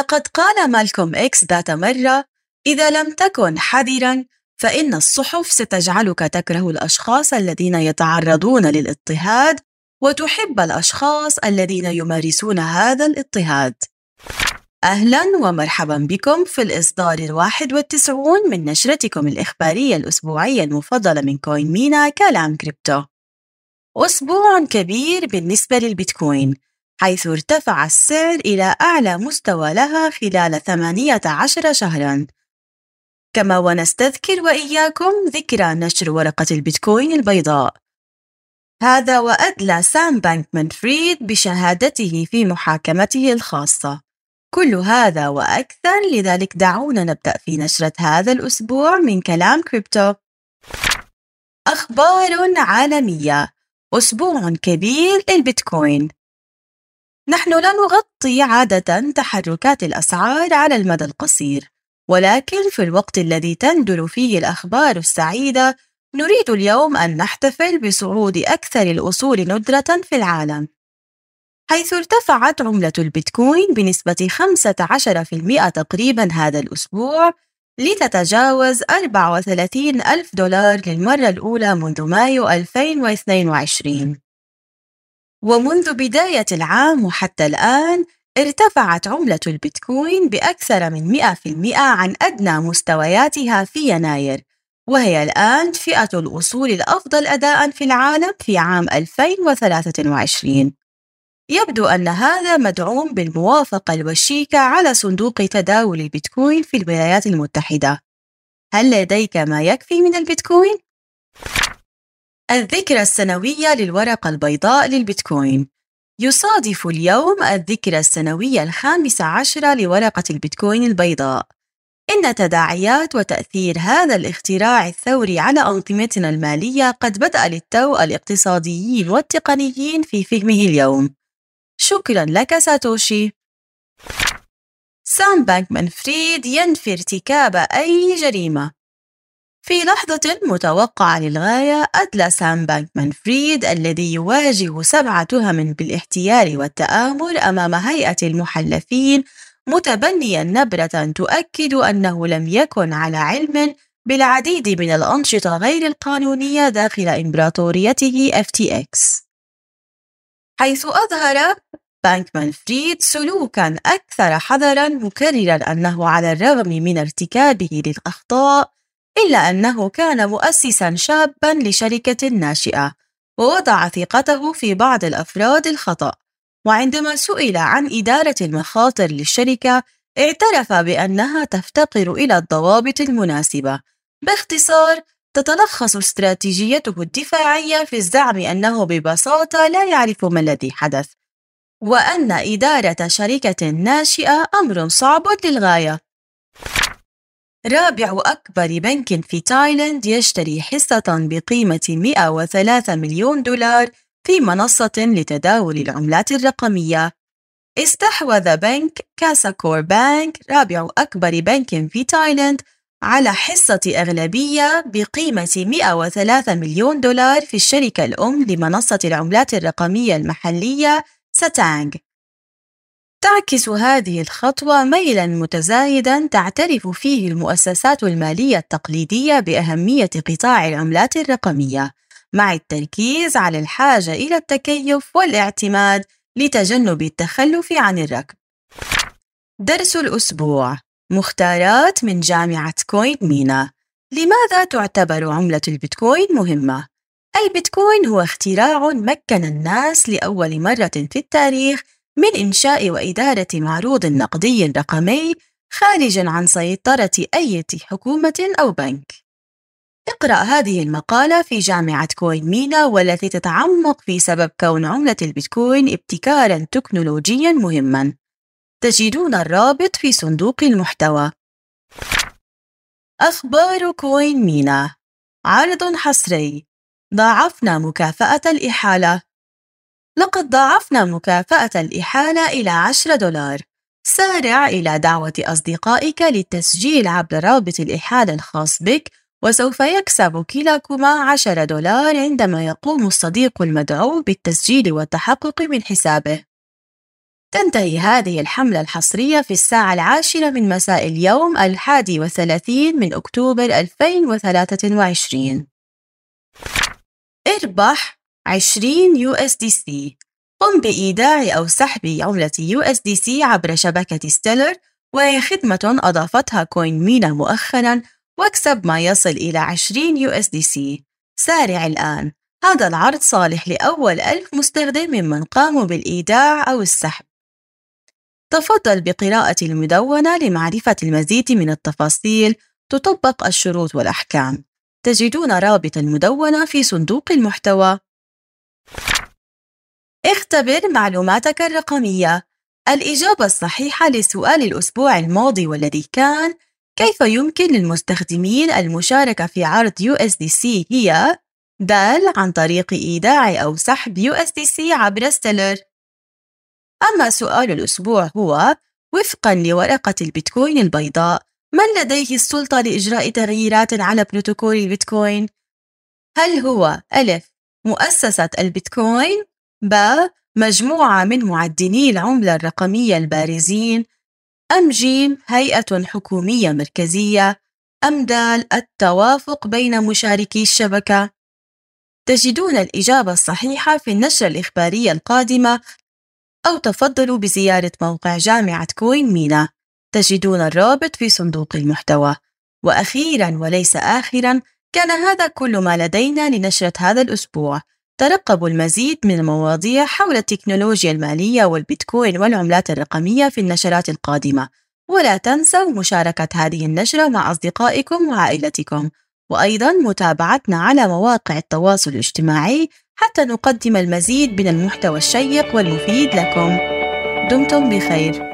لقد قال مالكوم إكس ذات مرة إذا لم تكن حذرا فإن الصحف ستجعلك تكره الأشخاص الذين يتعرضون للاضطهاد وتحب الأشخاص الذين يمارسون هذا الاضطهاد. أهلا ومرحبا بكم في الإصدار الواحد والتسعون من نشرتكم الإخبارية الأسبوعية المفضلة من CoinMENA كلام كريبتو. أسبوع كبير بالنسبة للبيتكوين. حيث ارتفع السعر إلى أعلى مستوى لها خلال 18 شهراً. كما ونستذكر وإياكم ذكرى نشر ورقة البيتكوين البيضاء. هذا وأدلى سام بانكمان فريد بشهادته في محاكمته الخاصة. كل هذا وأكثر لذلك دعونا نبدأ في نشرة هذا الأسبوع من كلام كريبتو. أخبار عالمية. أسبوع كبير للبيتكوين. نحن لا نغطي عادة تحركات الأسعار على المدى القصير ولكن في الوقت الذي تندر فيه الأخبار السعيدة نريد اليوم أن نحتفل بصعود أكثر الأصول ندرة في العالم. حيث ارتفعت عملة البيتكوين بنسبة 15% تقريبا هذا الأسبوع لتتجاوز 34 ألف دولار للمرة الأولى منذ مايو 2022 ومنذ بداية العام وحتى الآن ارتفعت عملة البيتكوين بأكثر من 100% عن أدنى مستوياتها في يناير. وهي الآن فئة الأصول الأفضل أداءً في العالم في عام 2023 يبدو أن هذا مدعوم بالموافقة الوشيكة على صندوق تداول البيتكوين في الولايات المتحدة. هل لديك ما يكفي من البيتكوين؟ الذكرى السنوية للورقة البيضاء للبيتكوين. يصادف اليوم الذكرى السنوية الخامسة عشرة لورقة البيتكوين البيضاء. إن تداعيات وتأثير هذا الاختراع الثوري على أنظمتنا المالية قد بدأ للتو الاقتصاديين والتقنيين في فهمه اليوم. شكرا لك ساتوشي. سام بانكمان فريد ينفي ارتكاب أي جريمة. في لحظة متوقعة للغاية أدلى سام بانكمان فريد الذي يواجه سبع تهم بالاحتيال والتآمر أمام هيئة المحلفين متبنيا نبرة تؤكد أنه لم يكن على علم بالعديد من الأنشطة غير القانونية داخل إمبراطوريته FTX حيث أظهر بانكمان فريد سلوكا أكثر حذرا مكررا أنه على الرغم من ارتكابه للأخطاء إلا أنه كان مؤسسا شابا لشركة ناشئة ووضع ثقته في بعض الأفراد الخطأ. وعندما سئل عن إدارة المخاطر للشركة اعترف بأنها تفتقر إلى الضوابط المناسبة. باختصار تتلخص استراتيجيته الدفاعية في الزعم أنه ببساطة لا يعرف ما الذي حدث وأن إدارة شركة ناشئة أمر صعب للغاية. رابع أكبر بنك في تايلاند يشتري حصة بقيمة 103 مليون دولار في منصة لتداول العملات الرقمية. استحوذ بنك Kasikornbank رابع أكبر بنك في تايلاند على حصة أغلبية بقيمة 103 مليون دولار في الشركة الأم لمنصة العملات الرقمية المحلية ساتانغ تعكس هذه الخطوة ميلاً متزايداً تعترف فيه المؤسسات المالية التقليدية بأهمية قطاع العملات الرقمية، مع التركيز على الحاجة إلى التكيف والاعتماد لتجنب التخلف عن الركب. درس الأسبوع مختارات من جامعة كوين مينا لماذا تعتبر عملة البيتكوين مهمة؟ البيتكوين هو اختراع مكن الناس لأول مرة في التاريخ من إنشاء وإدارة معروض نقدي رقمي خارجا عن سيطرة أي حكومة أو بنك. اقرأ هذه المقالة في جامعة كوين مينا والتي تتعمق في سبب كون عملة البيتكوين ابتكارا تكنولوجيا مهما. تجدون الرابط في صندوق المحتوى. أخبار كوين مينا عرض حصري ضاعفنا مكافأة الإحالة لقد ضاعفنا مكافأة الإحالة إلى 10 دولار. سارع إلى دعوة أصدقائك للتسجيل عبر رابط الإحالة الخاص بك وسوف يكسب كلاكما 10 دولار عندما يقوم الصديق المدعو بالتسجيل والتحقق من حسابه. تنتهي هذه الحملة الحصرية في الساعة العاشرة من مساء اليوم الحادي والثلاثين من أكتوبر 2023 اربح 20 USDC قم بإيداع أو سحب عملة USDC عبر شبكة Stellar وهي خدمة أضافتها CoinMENA مؤخرا واكسب ما يصل إلى 20 USDC سارع الآن. هذا العرض صالح لأول ألف مستخدم ممن قاموا بالإيداع أو السحب. تفضل بقراءة المدونة لمعرفة المزيد من التفاصيل تطبق الشروط والأحكام. تجدون رابط المدونة في صندوق المحتوى. اختبر معلوماتك الرقمية الإجابة الصحيحة لسؤال الأسبوع الماضي والذي كان كيف يمكن للمستخدمين المشاركة في عرض USDC هي دال عن طريق إيداع أو سحب USDC عبر ستيلر أما سؤال الأسبوع هو وفقا لورقة البيتكوين البيضاء من لديه السلطة لإجراء تغييرات على بروتوكول البيتكوين؟ هل هو ألف مؤسسة البيتكوين ب مجموعة من معدني العملة الرقمية البارزين. أم جيم هيئة حكومية مركزية. أم دال التوافق بين مشاركي الشبكة. تجدون الإجابة الصحيحة في النشرة الإخبارية القادمة أو تفضلوا بزيارة موقع جامعة كوين مينا. تجدون الرابط في صندوق المحتوى. وأخيرا وليس آخرا كان هذا كل ما لدينا لنشرة هذا الأسبوع. ترقبوا المزيد من المواضيع حول التكنولوجيا المالية والبيتكوين والعملات الرقمية في النشرات القادمة. ولا تنسوا مشاركة هذه النشرة مع أصدقائكم وعائلتكم. وأيضا متابعتنا على مواقع التواصل الاجتماعي حتى نقدم المزيد من المحتوى الشيق والمفيد لكم. دمتم بخير.